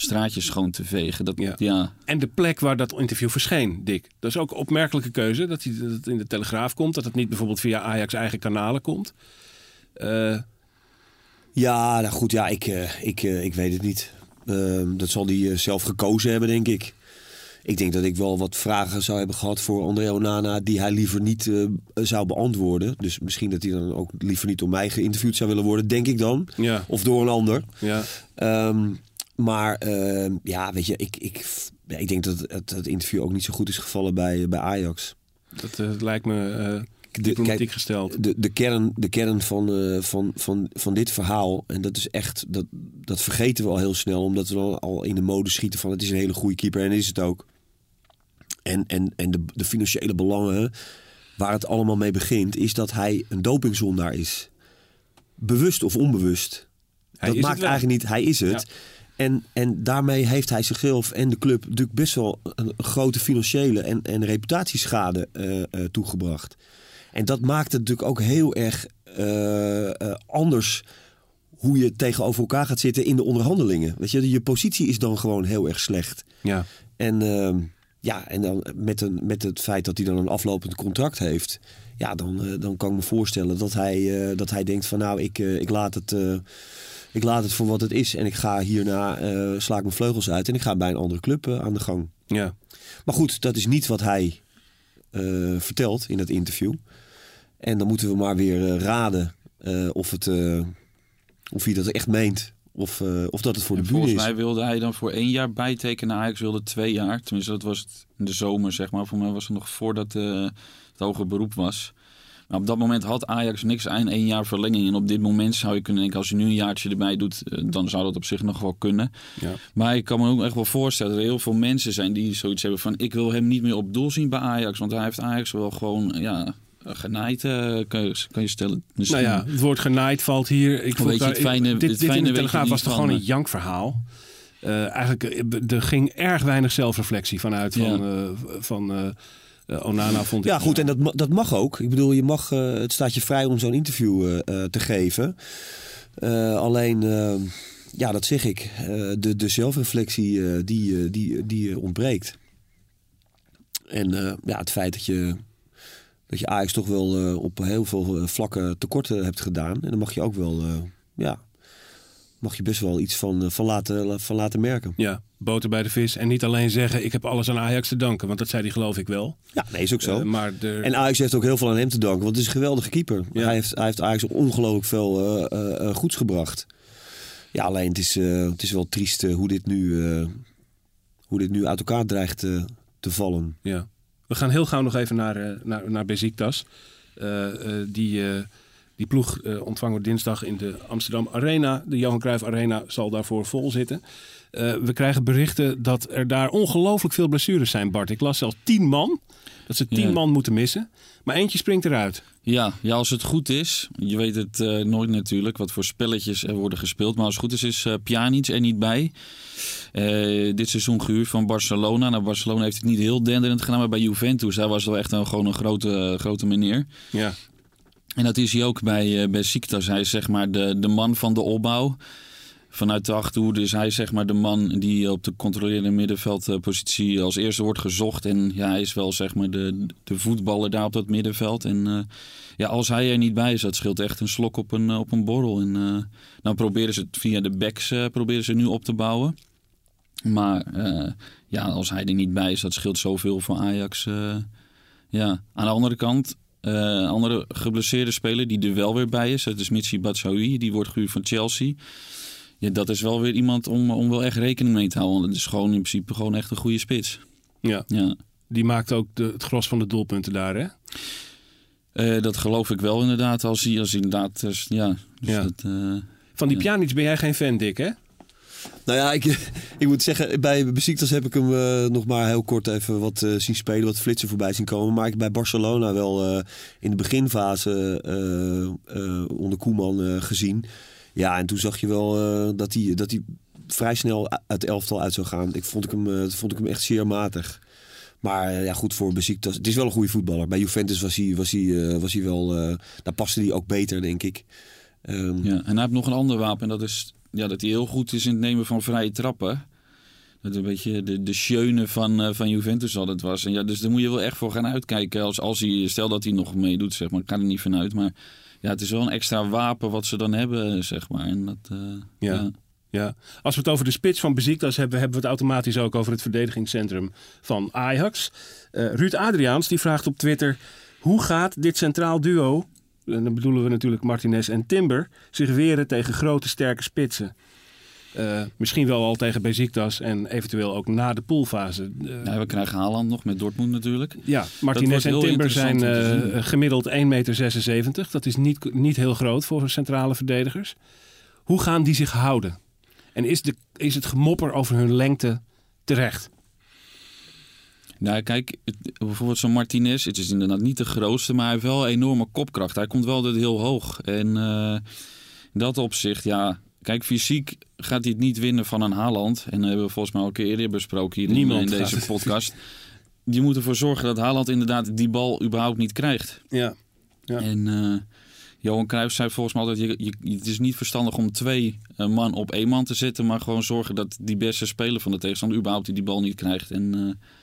Speaker 3: straatjes schoon te vegen. Dat,
Speaker 1: Ja.
Speaker 3: ja.
Speaker 1: En de plek waar dat interview verscheen, Dick. Dat is ook een opmerkelijke keuze. Dat, hij, dat het in de Telegraaf komt. Dat het niet bijvoorbeeld via Ajax eigen kanalen komt. Eh,
Speaker 2: Ja, nou goed, ja, ik, eh, ik, eh, ik weet het niet. Ehm, dat zal hij zelf gekozen hebben, denk ik. Ik denk dat ik wel wat vragen zou hebben gehad voor André Onana... die hij liever niet eh, zou beantwoorden. Dus misschien dat hij dan ook liever niet door mij geïnterviewd zou willen worden, denk ik dan.
Speaker 1: ja,
Speaker 2: Of door een ander.
Speaker 1: ja.
Speaker 2: Ehm, maar ehm, ja, weet je, ik, ik, ik denk dat het, het interview ook niet zo goed is gevallen bij, bij Ajax.
Speaker 1: Dat eh, lijkt me eh
Speaker 2: De- kijk,
Speaker 1: gesteld.
Speaker 2: De, de kern, de kern van, eh, van, van, van dit verhaal, en dat is echt, dat, dat vergeten we al heel snel, omdat we dan al in de mode schieten van het is een hele goede keeper en is het ook. En, en, en de, de financiële belangen, waar het allemaal mee begint, is dat hij een dopingzondaar is. Bewust of onbewust.
Speaker 1: Hij
Speaker 2: dat maakt eigenlijk niet, hij is het. En, en daarmee heeft hij zichzelf en de club natuurlijk best wel een, grote financiële en, en reputatieschade eh, eh, toegebracht. En dat maakt het natuurlijk ook heel erg eh, anders hoe je tegenover elkaar gaat zitten in de onderhandelingen. Weet je, je positie is dan gewoon heel erg slecht.
Speaker 1: Ja,
Speaker 2: En, ehm, ja, en dan met, een, met het feit dat hij dan een aflopend contract heeft, ja, dan, dan kan ik me voorstellen dat hij, dat hij denkt van nou, ik, ik, laat het, ik laat het voor wat het is en ik ga hierna, eh, sla ik mijn vleugels uit en ik ga bij een andere club eh, aan de gang.
Speaker 1: ja.
Speaker 2: Maar goed, dat is niet wat hij eh, vertelt in dat interview. En dan moeten we maar weer raden eh, of, het, eh, of hij dat echt meent. Of, eh, of dat het voor
Speaker 3: En
Speaker 2: de bühne
Speaker 3: volgens
Speaker 2: is.
Speaker 3: mij wilde hij dan voor één jaar bijtekenen. Ajax wilde twee jaar. Tenminste, dat was het in de zomer, zeg maar. Voor mij was het nog voordat eh, het hoger beroep was. Maar op dat moment had Ajax niks aan één jaar verlenging. En op dit moment zou je kunnen denken, als je nu een jaartje erbij doet, eh, dan zou dat op zich nog wel kunnen.
Speaker 1: Ja.
Speaker 3: Maar ik kan me ook echt wel voorstellen dat er heel veel mensen zijn die zoiets hebben van, ik wil hem niet meer op doel zien bij Ajax. Want hij heeft Ajax wel gewoon, ja, genaaid, eh, kan, je, kan je stellen. Misschien.
Speaker 1: Nou ja, het woord genaaid valt hier. Ik vond
Speaker 3: het fijne-
Speaker 1: dit,
Speaker 3: het
Speaker 1: dit
Speaker 3: fijne
Speaker 1: in de
Speaker 3: weet je
Speaker 1: Telegraaf was toch gewoon een
Speaker 3: eh,
Speaker 1: jankverhaal. Eh eigenlijk, er ging erg weinig zelfreflectie vanuit van, van eh, Onana, vond ik.
Speaker 2: Ja, goed, en dat, dat mag ook. Ik bedoel, je mag, eh, het staat je vrij om zo'n interview eh, te geven. Alleen, eh, ja, dat zeg ik. de, de zelfreflectie die, die, die ontbreekt. En ja, het feit dat je, dat je Ajax toch wel op heel veel vlakken tekorten hebt gedaan. En dan mag je ook wel, ja, mag je best wel iets van, eh, van, laten, van laten merken.
Speaker 1: Ja, boter bij de vis. En niet alleen zeggen, ik heb alles aan Ajax te danken. Want dat zei hij geloof ik wel.
Speaker 2: Ja, nee, is ook zo.
Speaker 1: Eh, maar de,
Speaker 2: En Ajax heeft ook heel veel aan hem te danken, want het is een geweldige keeper.
Speaker 1: Ja.
Speaker 2: Hij, heeft, hij heeft Ajax ongelooflijk veel eh, eh, eh, goeds gebracht. Ja, alleen het is, eh, het is wel triest eh, hoe, dit nu, eh, hoe dit nu uit elkaar dreigt eh, te vallen.
Speaker 1: Ja. We gaan heel gauw nog even naar, eh naar, naar Besiktas. Eh, eh, die, eh, die ploeg eh, ontvangen we dinsdag in de Amsterdam Arena. De Johan Cruijff Arena zal daarvoor vol zitten. Eh, we krijgen berichten dat er daar ongelooflijk veel blessures zijn, Bart. Ik las zelfs tien man. Dat ze tien
Speaker 3: Ja.
Speaker 1: man moeten missen. Maar eentje springt eruit.
Speaker 3: Ja, ja, als het goed is, je weet het eh, nooit natuurlijk wat voor spelletjes er worden gespeeld. Maar als het goed is, is eh Pjanic er niet bij. Dit seizoen gehuurd van Barcelona. Nou, Barcelona heeft het niet heel denderend gedaan, maar bij Juventus, daar was het wel echt een, gewoon een grote, grote meneer.
Speaker 1: Ja.
Speaker 3: En dat is hij ook bij, eh bij Siktas. Hij is zeg maar de, de man van de opbouw. Vanuit de achterhoede is hij zeg maar de man die op de controlerende middenveldpositie als eerste wordt gezocht. En ja, hij is wel zeg maar de, de voetballer daar op dat middenveld. En eh, ja, als hij er niet bij is, dat scheelt echt een slok op een, eh, op een borrel. En eh, dan proberen ze het via de backs eh, proberen ze nu op te bouwen. Maar eh, ja, als hij er niet bij is, dat scheelt zoveel voor Ajax. eh. ja, aan de andere kant, een andere geblesseerde speler die er wel weer bij is, dat is Mitsi Batshuayi. Die wordt gehuurd van Chelsea. Ja, dat is wel weer iemand om, om wel echt rekening mee te houden. Want het is gewoon in principe gewoon echt een goede spits.
Speaker 1: ja.
Speaker 3: Ja.
Speaker 1: Die maakt ook de, het gros van de doelpunten daar, hè?
Speaker 3: Eh, dat geloof ik wel inderdaad. Als hij, als hij inderdaad, dus, ja. Dus
Speaker 1: Ja.
Speaker 3: Dat, eh,
Speaker 1: Van die
Speaker 3: Ja.
Speaker 1: Pjanic ben jij geen fan, Dick, hè?
Speaker 2: Nou ja, ik, [LAUGHS] ik moet zeggen, bij Besiktas heb ik hem eh, nog maar heel kort even wat eh, zien spelen, wat flitsen voorbij zien komen. Maar ik heb bij Barcelona wel eh, in de beginfase onder Koeman gezien. Ja, en toen zag je wel dat hij dat hij vrij snel uit het elftal uit zou gaan. Ik vond ik hem, vond ik hem echt zeer matig. Maar ja, goed voor Besiktas. Het is wel een goede voetballer. Bij Juventus was hij, was hij, was hij wel... daar paste hij ook beter, denk ik. Ehm,
Speaker 3: ja. En hij heeft nog een ander wapen. En dat is ja, dat hij heel goed is in het nemen van vrije trappen. Dat een beetje de, de schöne van, eh, van Juventus altijd was. En ja, dus daar moet je wel echt voor gaan uitkijken. Als, als hij, stel dat hij nog meedoet, zeg maar. Ik ga er niet vanuit. Maar ja, het is wel een extra wapen wat ze dan hebben, zeg maar. En dat, eh,
Speaker 1: Ja.
Speaker 3: ja.
Speaker 1: Ja, als we het over de spits van Besiktas hebben, hebben we het automatisch ook over het verdedigingscentrum van Ajax. Eh, Ruud Adriaans die vraagt op Twitter: hoe gaat dit centraal duo, en dan bedoelen we natuurlijk Martinez en Timber, zich weren tegen grote sterke spitsen? Eh, misschien wel al tegen Besiktas en eventueel ook na de poolfase.
Speaker 3: Ja, we krijgen Haaland nog met Dortmund natuurlijk.
Speaker 1: ja, Martinez en Timber zijn eh, gemiddeld 1,76 meter. Dat is niet, niet heel groot voor centrale verdedigers. Hoe gaan die zich houden? En is, de, is het gemopper over hun lengte terecht?
Speaker 3: Nou, kijk, het- bijvoorbeeld zo'n Martinez, het is inderdaad niet de grootste, maar hij heeft wel enorme kopkracht. Hij komt wel heel hoog. En eh, in dat opzicht, ja, kijk, fysiek gaat hij het niet winnen van een Haaland. En dat hebben we volgens mij al een keer eerder besproken hier in-
Speaker 1: Niemand
Speaker 3: in,
Speaker 1: gaat
Speaker 3: deze [LAUGHS] podcast. Je moet ervoor zorgen dat Haaland inderdaad die bal überhaupt niet krijgt.
Speaker 1: Ja. Ja.
Speaker 3: En eh, Johan Cruijff zei volgens mij altijd, je, je, het is niet verstandig om twee eh, man op één man te zetten, maar gewoon zorgen dat die beste speler van de tegenstander überhaupt die bal niet krijgt. En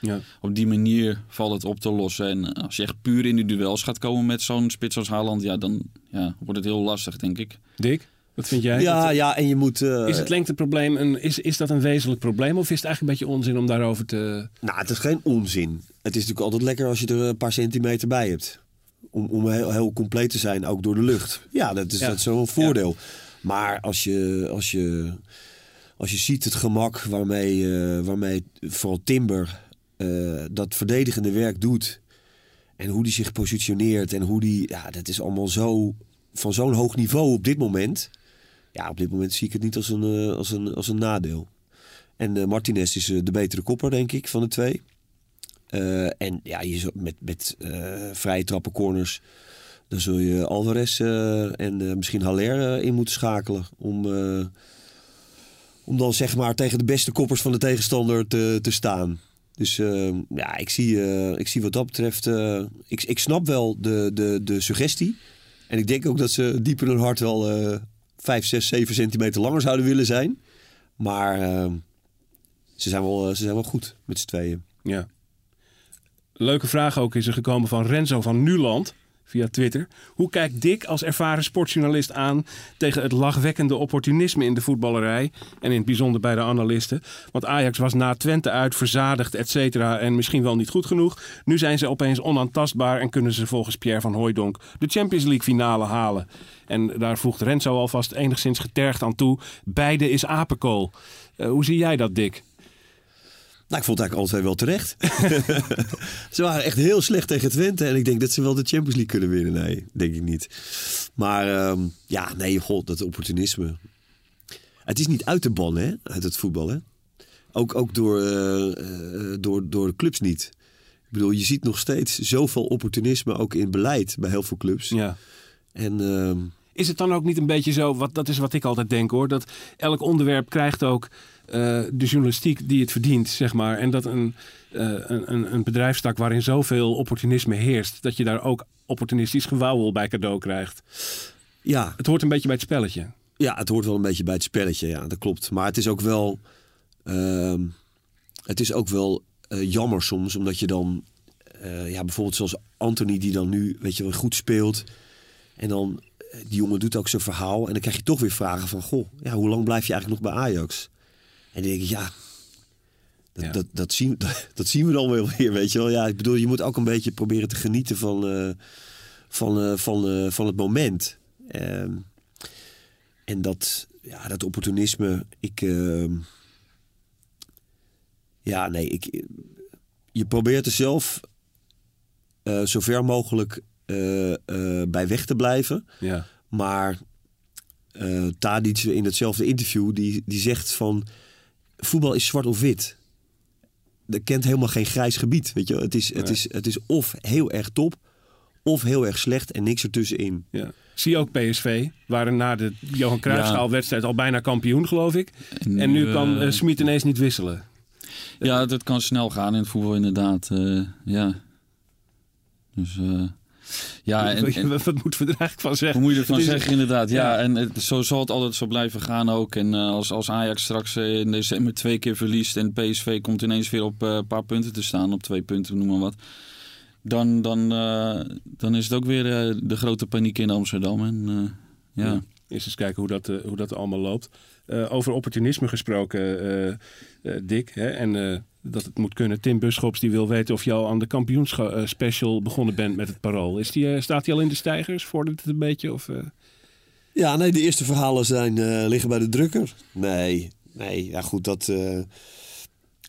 Speaker 3: eh,
Speaker 1: Ja.
Speaker 3: op die manier valt het op te lossen. En eh, als je echt puur in de duels gaat komen met zo'n spits als Haaland, ja, dan ja, wordt het heel lastig, denk ik.
Speaker 1: Dick, wat vind jij?
Speaker 2: ja,
Speaker 1: Dat-
Speaker 2: ja, en je moet...
Speaker 1: Is het lengteprobleem een, is, is dat een wezenlijk probleem? Of is het eigenlijk een beetje onzin om daarover te...
Speaker 2: Nou, het is geen onzin. Het is natuurlijk altijd lekker als je er een paar centimeter bij hebt. Om, om heel, heel compleet te zijn, ook door de lucht. Ja, dat is,
Speaker 1: Ja.
Speaker 2: dat een voordeel. Maar als je, als, je, als je ziet het gemak waarmee, eh, waarmee vooral Timber eh, dat verdedigende werk doet. En hoe die zich positioneert en hoe die... Ja, dat is allemaal zo van zo'n hoog niveau op dit moment. Ja, op dit moment zie ik het niet als een, eh, als een, als een nadeel. En Martinez is de betere kopper, denk ik, van de twee. Eh, en ja, je met, met eh, vrije trappen corners... dan zul je Alvarez eh, en misschien Haller in moeten schakelen... om, om dan zeg maar tegen de beste koppers van de tegenstander te, te staan. Dus ja, ik zie, ik zie wat dat betreft... ik, ik snap wel de, de, de suggestie. En ik denk ook dat ze diep in hun hart wel eh 5, 6, 7 centimeter langer zouden willen zijn. Maar ze, zijn wel, ze zijn wel goed met z'n tweeën.
Speaker 1: Ja. Leuke vraag ook is er gekomen van Renzo van Nuland via Twitter. Hoe kijkt Dick als ervaren sportjournalist aan tegen het lachwekkende opportunisme in de voetballerij en in het bijzonder bij de analisten? Want Ajax was na Twente uit verzadigd, et cetera, en misschien wel niet goed genoeg. Nu zijn ze opeens onaantastbaar en kunnen ze volgens Pierre van Hooijdonk de Champions League finale halen. En daar voegt Renzo alvast enigszins getergd aan toe. Beide is apenkool. Eh, hoe zie jij dat, Dick?
Speaker 2: Nou, ik vond het eigenlijk altijd wel terecht. [LAUGHS] ze waren echt heel slecht tegen Twente. En ik denk dat ze wel de Champions League kunnen winnen. Nee, denk ik niet. Maar ehm, ja, nee, god, dat opportunisme. Het is niet uit te bannen, hè, uit het voetbal. Hè? Ook, ook door, eh, eh, door, door de clubs niet. Ik bedoel, je ziet nog steeds zoveel opportunisme ook in beleid bij heel veel clubs.
Speaker 1: Ja.
Speaker 2: En ehm,
Speaker 1: Is het dan ook niet een beetje zo, wat, dat is wat ik altijd denk hoor, dat elk onderwerp krijgt ook de journalistiek die het verdient, zeg maar. En dat een, eh, een, een- een bedrijfstak waarin zoveel opportunisme heerst, dat je daar ook opportunistisch gewauwel bij cadeau krijgt.
Speaker 2: ja,
Speaker 1: Het hoort een beetje bij het spelletje.
Speaker 2: Ja, het hoort wel een beetje bij het spelletje, ja, dat klopt. Maar het is ook wel, ehm, het is ook wel eh, jammer soms, omdat je dan, eh, ja, bijvoorbeeld zoals Anthony die dan nu, weet je wel, goed speelt. En dan, eh, die jongen doet ook zijn verhaal. En dan krijg je toch weer vragen van, goh, ja, hoe lang blijf je eigenlijk nog bij Ajax? En dan denk ik, ja, dat,
Speaker 1: Ja.
Speaker 2: Dat, dat, zien, [LAUGHS] dat, dat zien we dan wel weer, weet je wel. Ja, ik bedoel, je moet ook een beetje proberen te genieten van, eh, van, eh, van, eh, van het moment. Ehm, en dat, ja, dat opportunisme, ik. ehm, ja, nee, ik. Je probeert er zelf zo ver mogelijk bij weg te blijven.
Speaker 1: Ja.
Speaker 2: Maar eh Tadic in hetzelfde interview, die, die zegt van... Voetbal is zwart of wit. Er kent helemaal geen grijs gebied. Weet je? wel. Het, is, het,
Speaker 1: Nee.
Speaker 2: is, het is of heel erg top, of heel erg slecht en niks ertussenin.
Speaker 1: Ja. Zie je ook PSV, waren na de Johan Cruijffschaal-wedstrijd al bijna kampioen, geloof ik. En nu kan
Speaker 3: eh,
Speaker 1: Smit ineens niet wisselen.
Speaker 3: Ja, dat kan snel gaan in het voetbal inderdaad. eh, ja. Dus eh, ja, en, [LAUGHS] en-
Speaker 1: wat moeten we er eigenlijk van
Speaker 3: Hoe
Speaker 1: zeggen?
Speaker 3: moet je ervan
Speaker 1: Het is-
Speaker 3: zeggen, inderdaad. Ja,
Speaker 1: Ja.
Speaker 3: en het, zo zal het altijd zo blijven gaan ook. En eh, als, als Ajax straks eh, in december twee keer verliest... en PSV komt ineens weer op eh, een paar punten te staan... op twee punten, noem maar wat... dan, dan, dan is het ook weer de grote paniek in Amsterdam. En, ja.
Speaker 1: Ja. Eerst eens kijken hoe dat, hoe dat allemaal loopt. Eh, over opportunisme gesproken, eh, eh, Dick. Hè, en dat het moet kunnen. Tim Buschops die wil weten of je al aan de kampioenspecial begonnen bent met het parool. Is die, staat hij al in de stijgers? Vordert het een beetje? Of?
Speaker 2: Ja, nee, de eerste verhalen zijn, liggen bij de drukker. Nee, nee, ja goed, dat,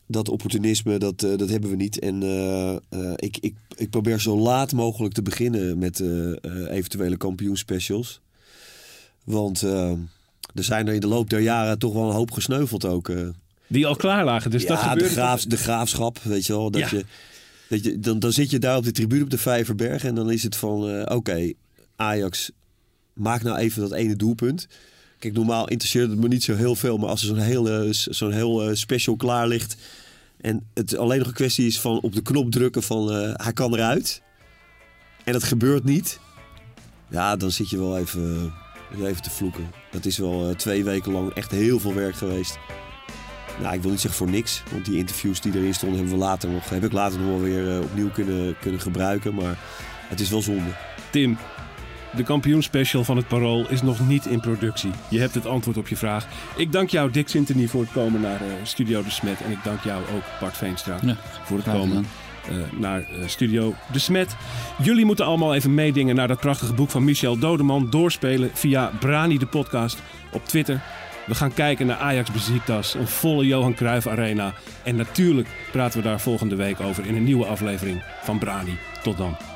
Speaker 2: dat opportunisme, dat, dat hebben we niet. En ik, ik, ik probeer zo laat mogelijk te beginnen met eventuele kampioenspecials. Want er zijn er in de loop der jaren toch wel een hoop gesneuveld ook. eh.
Speaker 1: die al klaar lagen. Dus dat
Speaker 2: ja, de,
Speaker 1: gebeurde.
Speaker 2: graafs, de graafschap, weet je wel. Dat
Speaker 1: Ja.
Speaker 2: je, dat je, dan, dan zit je daar op de tribune op de Vijverberg en dan is het van, eh, oké, Ajax, maak nou even dat ene doelpunt. Kijk, normaal interesseert het me niet zo heel veel, maar als er zo'n heel, zo'n heel eh, special klaar ligt en het alleen nog een kwestie is van op de knop drukken van eh, hij kan eruit en dat gebeurt niet, ja, dan zit je wel even, even te vloeken. Dat is wel eh, twee weken lang echt heel veel werk geweest. Nou, ik wil niet zeggen voor niks, want die interviews die erin stonden hebben we later nog, heb ik later nog wel weer eh, opnieuw kunnen, kunnen gebruiken, maar het is wel zonde.
Speaker 1: Tim, de kampioenspecial van het Parool is nog niet in productie. Je hebt het antwoord op je vraag. Ik dank jou, Dick Sintony, voor het komen naar eh, Studio De Smet. En ik dank jou ook, Bart Veenstra,
Speaker 3: Ja,
Speaker 1: voor het komen naar eh, Studio De Smet. Jullie moeten allemaal even meedingen naar dat prachtige boek van Michel Dodeman. Doorspelen via Brani, de podcast, op Twitter. We gaan kijken naar Ajax Beziektas, een volle Johan Cruijff Arena. En natuurlijk praten we daar volgende week over in een nieuwe aflevering van Brani. Tot dan.